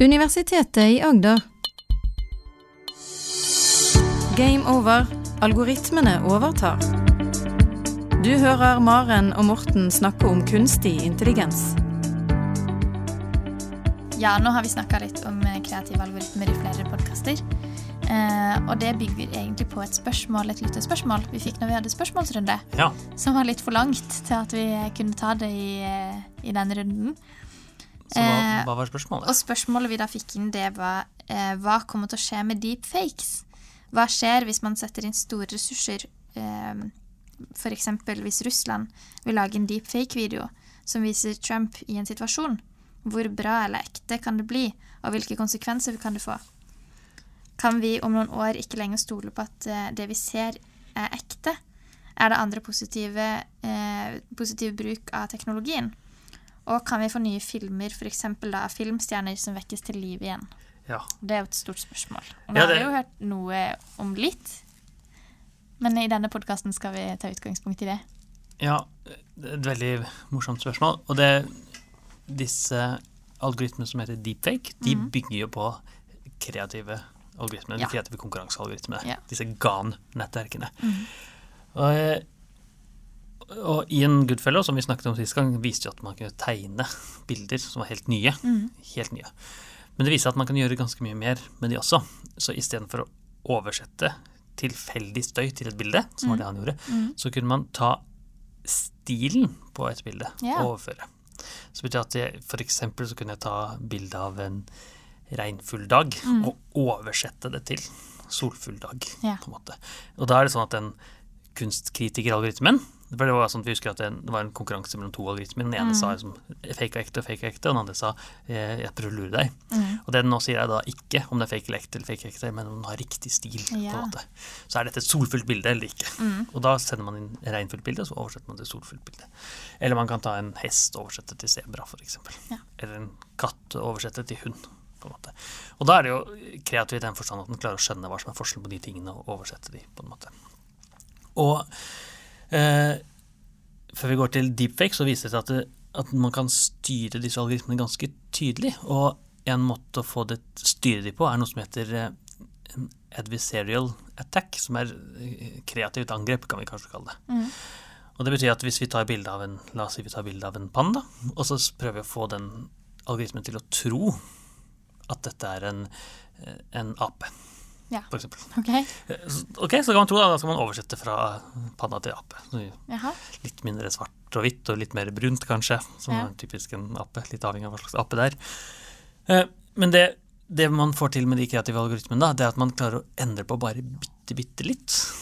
Universitetet i Agder. Game over. Algoritmene overtar. Du hører Maren og Morten snakke om kunstig intelligens. Ja, nå har vi snakka litt om eh, kreative algoritmer i flere podkaster. Eh, og det bygger egentlig på et spørsmål, et lyttespørsmål vi fikk når vi hadde spørsmålsrunde. Ja. Som var litt for langt til at vi kunne ta det i, eh, i denne runden. Så hva, Eh, hva var spørsmålet? Og spørsmålet vi da fikk inn, det var eh, hva kommer til å skje med deepfakes? Hva skjer hvis man setter inn store ressurser? Eh, F.eks. hvis Russland vil lage en deepfake-video som viser Trump i en situasjon. Hvor bra eller ekte kan det bli, og hvilke konsekvenser kan det få? Kan vi om noen år ikke lenger stole på at eh, det vi ser, er ekte? Er det andre positive, eh, positiv bruk av teknologien? Og kan vi få nye filmer, f.eks. da filmstjerner som vekkes til liv igjen? Ja. Det er jo et stort spørsmål. Og Ja, vi har vi jo hørt noe om litt. Men i denne podkasten skal vi ta utgangspunkt i det. ja, det er et veldig morsomt spørsmål. Og det disse algoritmene som heter deepfake, de bygger jo på kreative algoritmer, Ja. de kreative konkurransealgoritmene. Disse GAN-nettverkene. Og, og Ian Goodfellow, som vi snakket om sist gang, viste jo at man kunne tegne bilder som var helt nye. Helt nye. Men det viser at man kan gjøre ganske mye mer med de også. Så istedenfor å oversette tilfeldig støy til et bilde, som var det han gjorde, så kunne man ta stilen på et bilde yeah. og overføre. Så betyr at jeg, for eksempel så kunne jeg ta bilde av en regnfull dag og oversette det til solfull dag, yeah. på en måte. Og da er det sånn at den kunstkritikeralgoritmen for det var sånn at vi husker at det var en konkurranse mellom to algoritmer. Den ene sa liksom, fake og ekte og fake og ekte, og den andre sa eh, jeg prøver å lure deg. Og det den nå sier, er da ikke om det er fake eller ekte, eller fake ekte, men om den har riktig stil. på en måte. Så er dette et solfullt bilde eller ikke. Og da sender man inn regnfullt bilde, og så oversetter man til solfullt bilde. Eller man kan ta en hest og oversette til sebra, f.eks. Ja. Eller en katt og oversette til hund. på en måte. Og da er det jo kreativt i den forstand at den klarer å skjønne hva som er forskjellen på de tingene, og oversette de på en måte. Og eh, før vi går til deepfake, så viser det seg at, det, at man kan styre disse algoritmene ganske tydelig. Og en måte å få det styre de på, er noe som heter eh, adversarial attack, som er eh, kreativt angrep, kan vi kanskje kalle det. Og det betyr at hvis vi tar bilde av en la oss si vi tar bilde av en panda, og så prøver vi å få den algoritmen til å tro at dette er en, eh, en ape, Ja. for eksempel. OK? Eh, så- kan man tro da, da skal man oversette fra panna til ape. Litt mindre svart og hvitt, og litt mer brunt kanskje, som Ja. er typisk en ape. Litt avhengig av hva slags ape det er. Eh, Men det, det man får til med de kreative algoritmene, da, det er at man klarer å endre på bare bitte, bitte litt.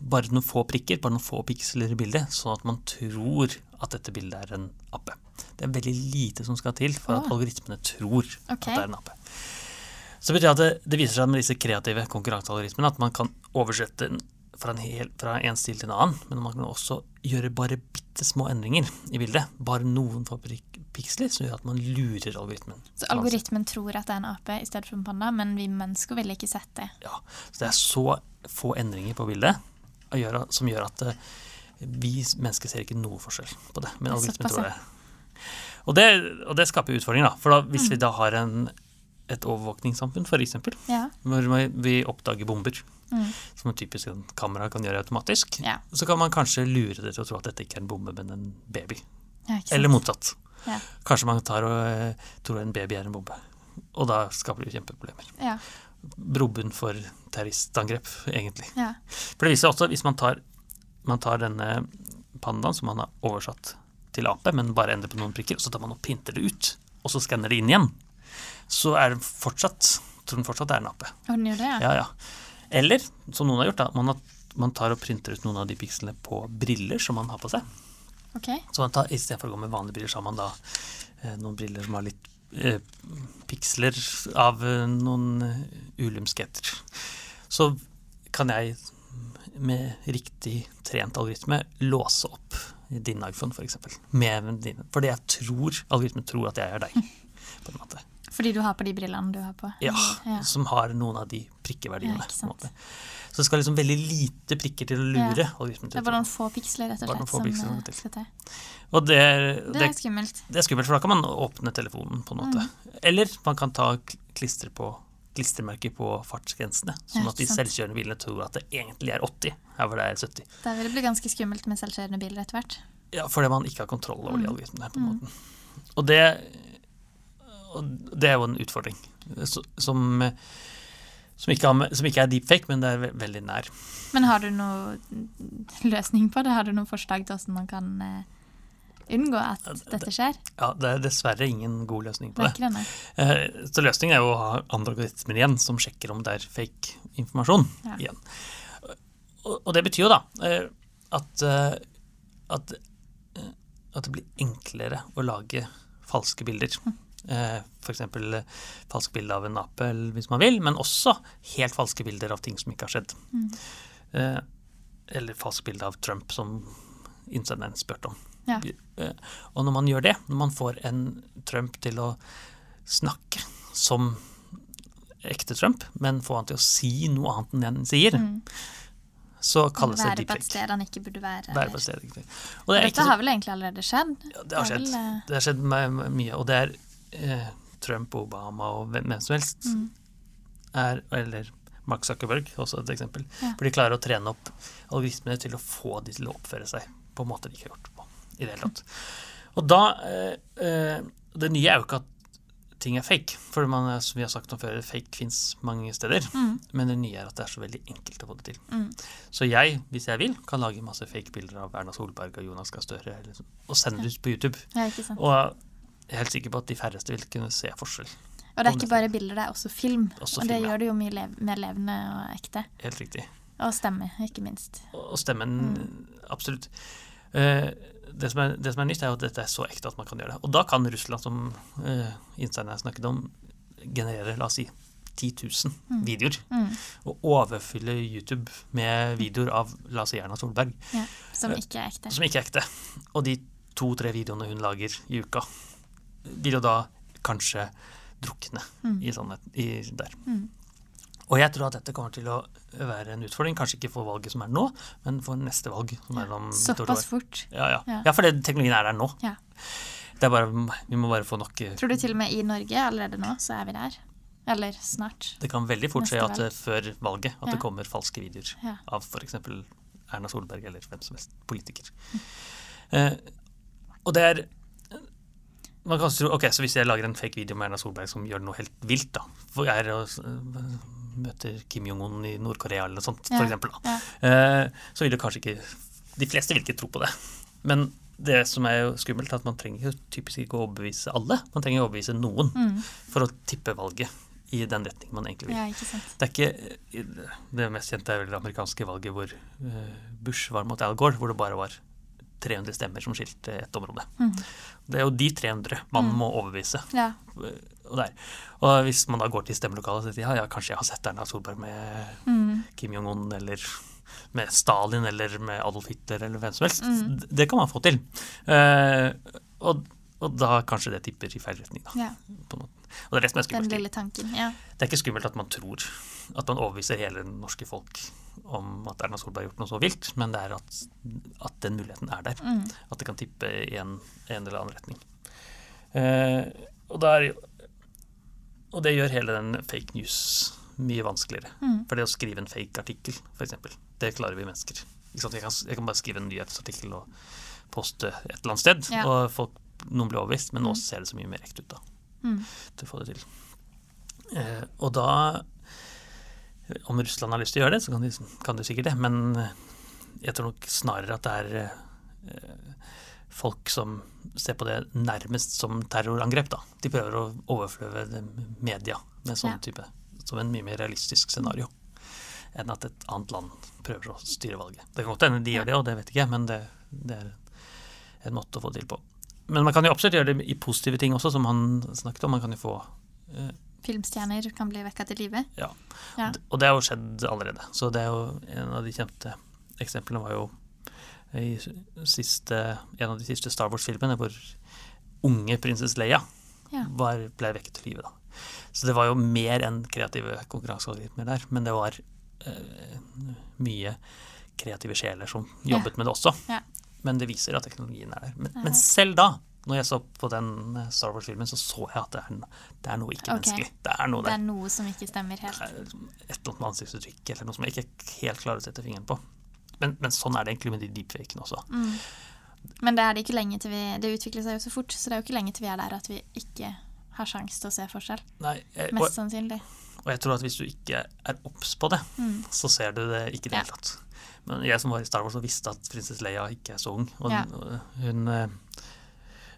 Bare noen få prikker, bare noen få piksler i bildet, sånn at man tror at dette bildet er en ape. Det er veldig lite som skal til for at algoritmene tror okay. at det er en ape. Så det betyr at det, det viser seg med disse kreative konkurransealgoritmene at man kan oversette den fra en, hel, fra en stil til en annen, men man kan også gjøre bare bitte små endringer i bildet. Bare noen få piksler som gjør at man lurer algoritmen. Så algoritmen tror at det er en ape i stedet for en panda, men vi mennesker ville ikke sett det. Ja, så det er så få endringer på bildet som gjør at eh, vi mennesker ser ikke noe forskjell på det. Men algoritmen tror det. Og det, og det skaper utfordringer, da. For da, hvis vi da har en, et overvåkningssamfunn, f.eks., Ja. hvor vi oppdager bomber, Mm. som en typisk kamera kan gjøre automatisk, Ja. så kan man kanskje lure det til å tro at dette ikke er en bombe, men en baby. ja? Eller motsatt. Ja. Kanskje man tar og eh, tror en baby er en bombe. Og da skaper det kjempeproblemer. Ja. Brobunn for terroristangrep, egentlig. ja. For det viser også, at hvis man tar, man tar denne pandaen som man har oversatt til ape, men bare ender på noen prikker, og så tar man og pinter det ut, og så skanner det inn igjen, så er den fortsatt, tror den fortsatt er en ape. Og den gjør det, ja? Ja, ja. Eller, som noen har gjort, da, man, har, man tar og printer ut noen av de pikslene på briller som man har på seg. OK. Så man tar, istedenfor å gå med vanlige briller, så har man da eh, noen briller som har litt eh, piksler av eh, noen eh, ulumskheter. Så kan jeg med riktig trent algoritme låse opp din iPhone, f.eks. For, eksempel, med din, fordi jeg tror, algoritmen tror at jeg er deg. på en måte. Fordi du har på de brillene du har på? Ja, ja. som har noen av de prikkeverdiene. Ja. Så det skal liksom veldig lite prikker til å lure Ja. Det er bare noen få piksler, rett og slett, som piksler eh, skal til. Og det, Det det, er skummelt. det er skummelt, for da kan man åpne telefonen på en måte. Mm. Eller man kan ta kl- klistre på klistremerker på fartsgrensene, sånn at de selvkjørende bilene tror at det egentlig er 80, her hvor det er 70. Da vil det bli ganske skummelt med selvkjørende biler etter hvert. Ja, fordi man ikke har kontroll over de Mm. algoritmene. på en måte. Og det, og det er jo en utfordring som, som, ikke med, som ikke er deepfake, men det er veldig nær. Men har du noen løsning på det? Har du noen forslag til hvordan man kan eh, unngå at dette skjer? Ja, Det er dessverre ingen god løsning på Det det. Eh, Så løsningen er jo å ha andre algoritmer igjen som sjekker om det er fake informasjon Ja. igjen. Og, det betyr jo da eh, at, at, at det blir enklere å lage falske bilder. Eh, F.eks. falske bilde av en ape hvis man vil, men også helt falske bilder av ting som ikke har skjedd. Mm. Eh, Eller falske bilde av Trump, som innsenderen spurte om. Ja. Eh, Og når man gjør det, når man får en Trump til å snakke som ekte Trump, men få han til å si noe annet enn det han sier, Mm. så kalles det Være på et deepfake. sted han ikke burde være. Være på et sted, ikke. Og det Dette har vel egentlig allerede skjedd? ja, det har skjedd. eh, Det har skjedd mye. Og det er eh, Trump, Obama og hvem hvem som helst Mm. er Eller Mark Zuckerberg, også et eksempel. Ja. For de klarer å trene opp algoritmene til å få de til å oppføre seg på en måte de ikke har gjort på i det hele tatt. Og da eh, eh, Det nye er jo ikke at ting er fake, for man, som vi har sagt om før, fake fins mange steder. Mm. Men det nye er at det er så veldig enkelt å få det til. Mm. Så jeg, hvis jeg vil, kan lage masse fake bilder av Erna Solberg og Jonas Gahr Støre sånn, og sende det ut på YouTube. Ja. Og jeg er helt sikker på at de færreste vil kunne se forskjell. Og det er ikke bare bilder, det er også film. Også og det film, ja. gjør det jo mye lev mer levende og ekte. Helt riktig. Og stemme, ikke minst. Og stemmen, Mm. absolutt. Eh, det, som er, det som er nytt, er jo at dette er så ekte at man kan gjøre det. Og da kan Russland, som uh, har snakket om, generere, la oss si, 10 000 Mm. videoer. Mm. Og overfylle YouTube med videoer av, la oss si, Erna Solberg, Ja, som ikke er ekte. som ikke er ekte. Og de to-tre videoene hun lager i uka, vil jo da kanskje drukne Mm. i sannheten i, der. Mm. Og jeg tror at dette kommer til å være en utfordring, kanskje ikke for valget som er nå, men for neste valg, som er om. Såpass fort. Ja, ja. Ja. ja, for det, teknologien er der nå. Ja. Det er bare, vi må bare få nok eh, Tror du til og med i Norge allerede nå, så er vi der? Eller snart? Det kan veldig fort skje at valg. eh, før valget at det kommer falske videoer Ja. av f.eks. Erna Solberg eller hvem som helst politiker. Mm. Eh, og det er man kan tro, ok, så Hvis jeg lager en fake video med Erna Solberg som gjør noe helt vilt, da for jeg er og eh, møter Kim Jong-un i Nord-Korea eller noe sånt, Ja, for eksempel, da, eh, så vil det kanskje ikke De fleste vil ikke tro på det. Men det som er jo skummelt, er at man trenger typisk ikke å overbevise alle. Man trenger å overbevise noen Mm. for å tippe valget i den retning man egentlig vil. Ja, ikke sant. Det er ikke Det mest kjente er vel det amerikanske valget hvor eh, Bush var mot Al Gore, hvor det bare var 300 stemmer som skilte et område. Mm. Det er jo de 300 man Mm. må overbevise. Ja. Og, der. og hvis man da går til stemmelokalet og sier ja, ja, kanskje jeg har sett Erna Solberg med Mm. Kim Jong-un eller med Stalin eller med Adolf Hitler eller hvem som helst, Mm. det kan man få til. Eh, og, og da kanskje det tipper i feil retning, da. ja. På en måte. Og det er det som er Den skummelt. Ja. Det er ikke skummelt at man tror at man overbeviser hele det norske folk om at Erna Solberg har gjort noe så vilt, men det er at, at den muligheten er der. Mm. At det kan tippe i en, en eller annen retning. Eh, og, da er, og det gjør hele den fake news mye vanskeligere. Mm. For det å skrive en fake artikkel, f.eks., det klarer vi mennesker. Jeg, kan, jeg kan bare skrive en nyhetsartikkel og poste et eller annet sted, Ja. og folk, noen blir overbevist, men nå Mm. ser det så mye mer ekte ut. da Mm. til å få det til. Eh, og da Om Russland har lyst til å gjøre det, så kan de, kan de sikkert det, men eh, jeg tror nok snarere at det er eh, folk som ser på det nærmest som terrorangrep. da. De prøver å overfløve media med sånn Ja. type, som en mye mer realistisk scenario enn at et annet land prøver å styre valget. Det kan godt hende de gjør det, og det vet ikke jeg, men det, det er en måte å få det til på. Men man kan jo absolutt gjøre det i positive ting også, som han snakket om. Man kan jo få eh, Filmstjerner kan bli vekka til live. Ja. Ja. Og det har jo skjedd allerede. Så det er jo en av de kjente eksemplene var jo i siste, en av de siste Star Wars-filmene hvor unge prinsesse Leia Ja. var, ble vekket til live. da. Så det var jo mer enn kreative konkurransealgoritmer der, men det var eh, mye kreative sjeler som jobbet med det også. Ja. Men det viser at teknologien er der. Men, men selv da, når jeg så på den eh, Star Wars-filmen, så så jeg at det er, det er noe ikke ikke-menneskelig. Det er noe Det er noe som ikke stemmer helt. Et eller annet med ansiktsuttrykk eller noe som jeg ikke helt klarer å sette fingeren på. Men, men sånn er det egentlig med de deepfakene også. Mm. Men det er det ikke lenge til vi Det utvikler seg jo så fort, så det er jo ikke lenge til vi er der at vi ikke har sjanse til å se forskjell. Nei, jeg, og, Mest sannsynlig. og jeg tror at hvis du ikke er obs på det, Mm. så ser du det ikke i det Ja. tatt. Men jeg som var i Star Wars og visste at prinsesse Leia ikke er så ung, og Ja. hun, hun eh,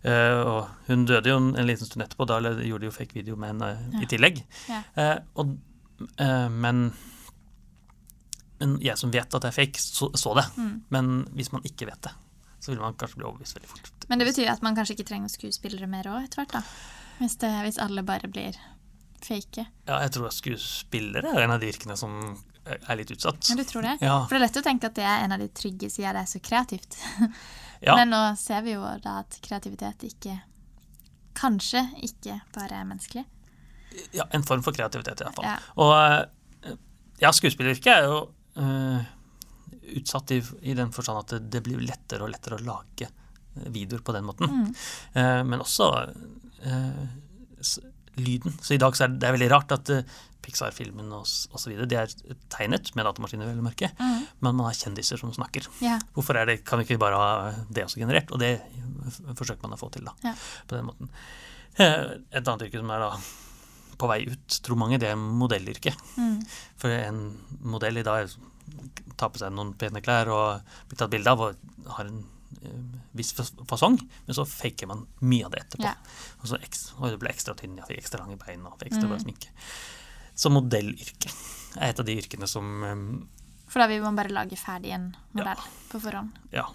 og hun døde jo en, en liten stund etterpå, da gjorde de jo fake video med henne Ja. i tillegg. Ja. Eh, og, eh, men, men jeg som vet at det er fake, så, så det. Mm. Men hvis man ikke vet det, så vil man kanskje bli overbevist veldig fort. Men det betyr at man kanskje ikke trenger skuespillere mer òg, etter hvert, da. Hvis, det, hvis alle bare blir fake. Ja, jeg tror at skuespillere er en av de yrkene som er litt utsatt. Ja, du tror det? Ja. For det er lett å tenke at det er en av de trygge sida det er så kreativt. Ja. Men nå ser vi jo da at kreativitet ikke Kanskje ikke bare er menneskelig. Ja, en form for kreativitet, i hvert fall. Ja. Og eh, ja, skuespilleryrket er jo uh, utsatt i, i den forstand at det, blir lettere og lettere å lage eh, videoer på den måten. Mm. Uh, men også s, lyden. Så i dag så er det, det er veldig rart at uh, Pixar-filmen og, så videre, det er tegnet med datamaskiner, vel å merke, Mm. men man har kjendiser som snakker. Yeah. Hvorfor er det, kan vi ikke bare ha det også generert? Og det forsøker man å få til da, yeah. på den måten. Eh, Et annet yrke som er da på vei ut, tror mange, det er modellyrket. Mm. For en modell i dag tar på seg noen pene klær og blir tatt bilde av og har en eh, viss fasong, men så faker man mye av det etterpå. Ja. Og så ekstra, det ble ekstra tynn, jeg fikk ekstra lange bein og ekstra Mm. bra sminke. Så modellyrket er et av de yrkene som um, For da vil man bare lage ferdig en modell på forhånd. Ja.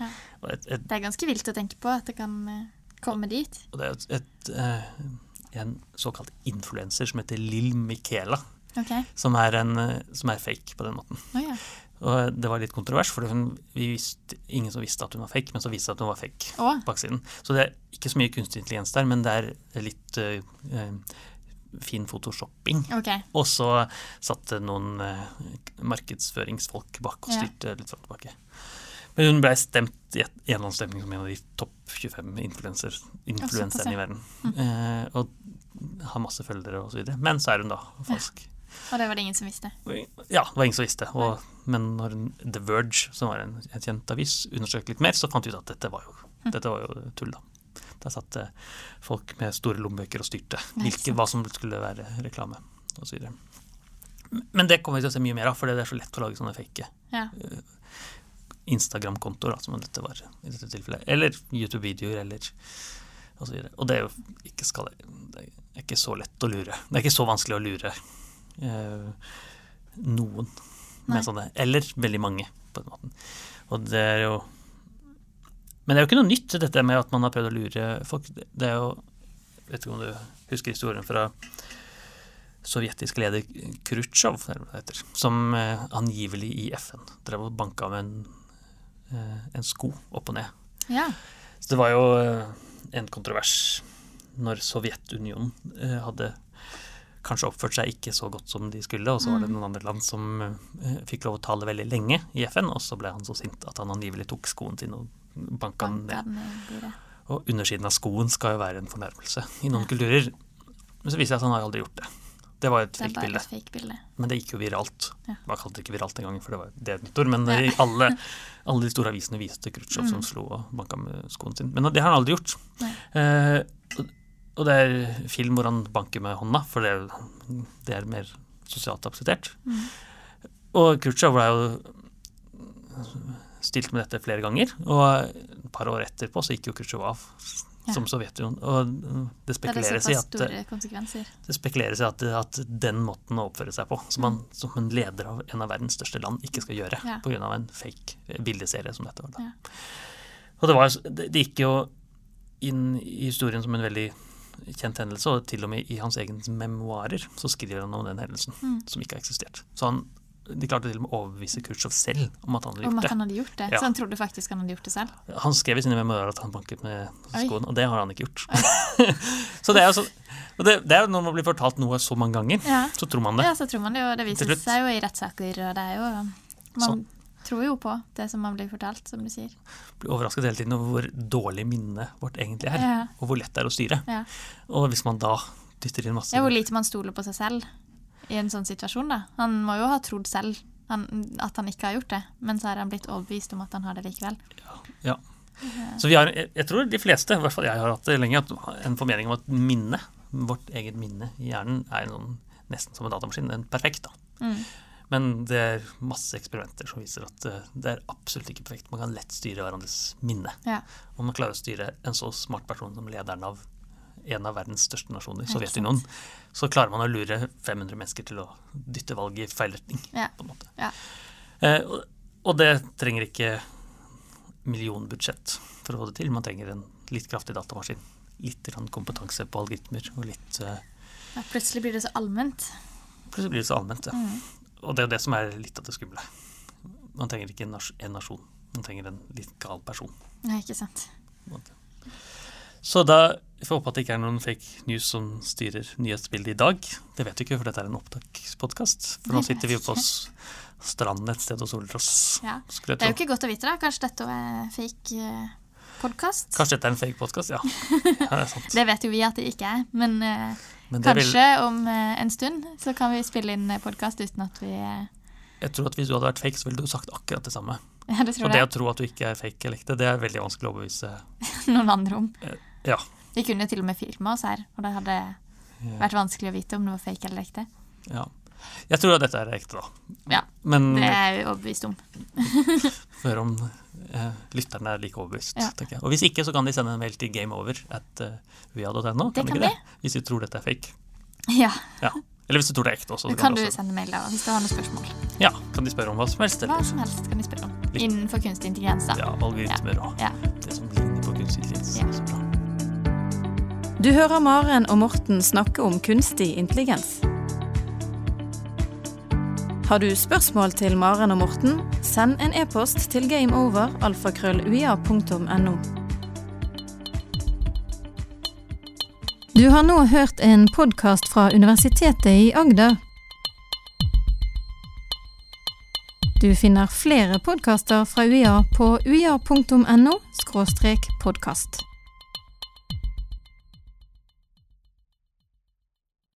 Ja. Et, et, Det er ganske vilt å tenke på at det kan eh, komme dit. og det er et, eh, en såkalt influenser som heter Lill Michaela, Okay. som er, en, eh, som er fake på den måten. Oh, ja. Og det var litt kontrovers, for hun, vi visste, ingen som visste at hun var fake, men så viste det at hun var fake. Baksiden. Så det er ikke så mye kunstig intelligens der, men det er litt eh, fin photoshopping. Okay. Og så satt det noen uh, markedsføringsfolk bak og Ja. styrte litt fram og tilbake. Men hun blei stemt i en eller annen stemning som en av de topp 25 influenser, influenserne i verden. Eh, og har masse følgere og så videre. Men så er hun da falsk. Og det var det ingen som visste. Ja, det var ingen som visste. Og, men når The Verge, som var en, en kjent avis, undersøkte litt mer, så fant vi ut at dette var jo, dette var jo tull, da. Der satt eh, folk med store lommebøker og styrte hvilke, hva som skulle være reklame osv. Men det kommer vi til å se mye mer av, for det er så lett å lage sånne fake Ja. Instagram-kontoer, som dette var i dette tilfellet. Eller YouTube-videoer, eller og så. Og det er jo ikke, skal, det er ikke så lett å lure. Det er ikke så vanskelig å lure eh, noen med Nei. sånne Eller veldig mange, på den måten. Og det er jo Men det er jo ikke noe nytt, dette med at man har prøvd å lure folk. Det er jo Vet ikke om du husker historien fra sovjetisk leder Khrusjtsjov, som eh, angivelig i FN drev og banka med en, eh, en sko opp og ned. ja. Så det var jo eh, en kontrovers når Sovjetunionen eh, hadde kanskje oppførte seg ikke så godt som de skulle, og så var det Mm. noen andre land som eh, fikk lov å tale veldig lenge i FN, og så ble han så sint at han angivelig tok skoen sin og banka den ned. bordet. Og undersiden av skoen skal jo være en fornærmelse i noen kulturer. Men så viser det seg at han har aldri gjort det. Det var et fake bilde. et fake bilde. Men det gikk jo viralt. Ja. Man kalte det ikke viralt engang, for det var det et nytt ord. Men i alle, alle de store avisene viste Khrusjtsjov som Mm. slo og banka med skoen sin. Men det har han aldri gjort. Eh, og- det er film hvor han banker med hånda, for det er, det er mer sosialt akseptert. Mm. Og Khrusjtsjov ble jo stilt med dette flere ganger, og et par år etterpå så gikk jo Khrusjtsjov av Ja. som Sovjetunionen. Og det er spekuleres i at det spekuleres i at, at den måten å oppføre seg på, som, man, som en leder av en av verdens største land ikke skal gjøre, Ja. av en fake bildeserie som dette var. Da. Ja. Og det, var, det, det gikk jo inn i historien som en veldig kjent hendelse, og til og med i hans egne memoarer så skriver han om den hendelsen, Mm. som ikke har eksistert. Så han, de klarte til og med å overbevise Khrusjtsjov selv om at han hadde Om gjort at det. han hadde gjort det. Ja. Så han trodde faktisk han hadde gjort det selv. Han skrev i sine memoarer at han banket med Oi. og det har han ikke gjort. så det er jo så Og det, det er jo når man blir fortalt noe så mange ganger, Ja. så tror man det. Ja, så tror man det og Det viser seg jo i rettssaker, og det er jo Man Sånn. Tror jo på det som man blir fortalt, som du sier. Blir overrasket hele tiden over hvor dårlig minnet vårt egentlig er, Ja. og hvor lett det er å styre. Ja. Og hvis man da dytter inn masse Ja, hvor lite man stoler på seg selv i en sånn situasjon, da. Han må jo ha trodd selv han, at han ikke har gjort det, men så er han blitt overbevist om at han har det likevel. Ja. Så vi har, jeg, tror de fleste, i hvert fall jeg har hatt det lenge, en formening om at minne, vårt eget minne i hjernen, er en sånn, nesten som en datamaskin. En perfekt, da. Mm. Men det er masse eksperimenter som viser at eh, det er absolutt ikke perfekt. Man kan lett styre hverandres minne. Ja. Om man klarer å styre en så smart person som lederen av en av verdens største nasjoner, Sovjetunionen, så klarer man å lure 500 mennesker til å dytte valget i feil retning. Ja. på en måte. Ja. Eh, og, og det trenger ikke millionbudsjett for å få det til. Man trenger en litt kraftig datamaskin. Litt kompetanse på algoritmer, og litt eh, Ja, plutselig blir det så allment. Plutselig blir det så allment. Ja. Mm. Og det er jo det som er litt av det skumle. Man trenger ikke en, nas en nasjon, man trenger en litt gal person. Nei, ikke sant. Så da jeg får håpe at det ikke er noen fake news som styrer nyhetsbildet i dag. Det vet vi ikke, for dette er en opptakspodkast. For nå sitter vi jo på stranden et sted og soler oss. Ja. Det er jo ikke godt å vite, da. Kanskje dette er fake uh, podkast? Kanskje dette er en fake podkast? Ja. ja, det sant. Det vet jo vi at det ikke er, men eh, Men det vil, kanskje om eh, en stund så kan vi spille inn podkast uten at vi eh, jeg tror at hvis du hadde vært fake, så ville du sagt akkurat det samme. Ja, det tror Og det å tro at du ikke er fake eller ekte, det er veldig vanskelig å overbevise. Noen andre om. Ja. Vi kunne til og med filma oss her, og det hadde vært vanskelig å vite om det var fake eller ekte. ja. Jeg tror at dette er ekte, da. Ja, Men Det er jeg overbevist om. hør om eh, lytterne er like overbevist. Ja. tenker jeg. Og hvis ikke, så kan de sende en mail til gameover at uh, kan Det kan ikke det? Hvis de tror dette er fake. Ja, Ja. Eller hvis du tror det er ekte også. så kan, kan du også, sende mail da, hvis du har noen spørsmål. ja, kan de spørre om hva som helst. Hva som helst kan de spørre om. Litt. Innenfor kunstig intelligens, da. ja, algoritmer og Ja. det som ligner på kunstig intelligens. Ja. Så bra. Du hører Maren og Morten snakke om kunstig intelligens. Har du spørsmål til Maren og Morten, send en e-post til gameover.alfakrølluia.no. Du har nå hørt en podkast fra Universitetet i Agder. Du finner flere podkaster fra UiA på uia.no podkast.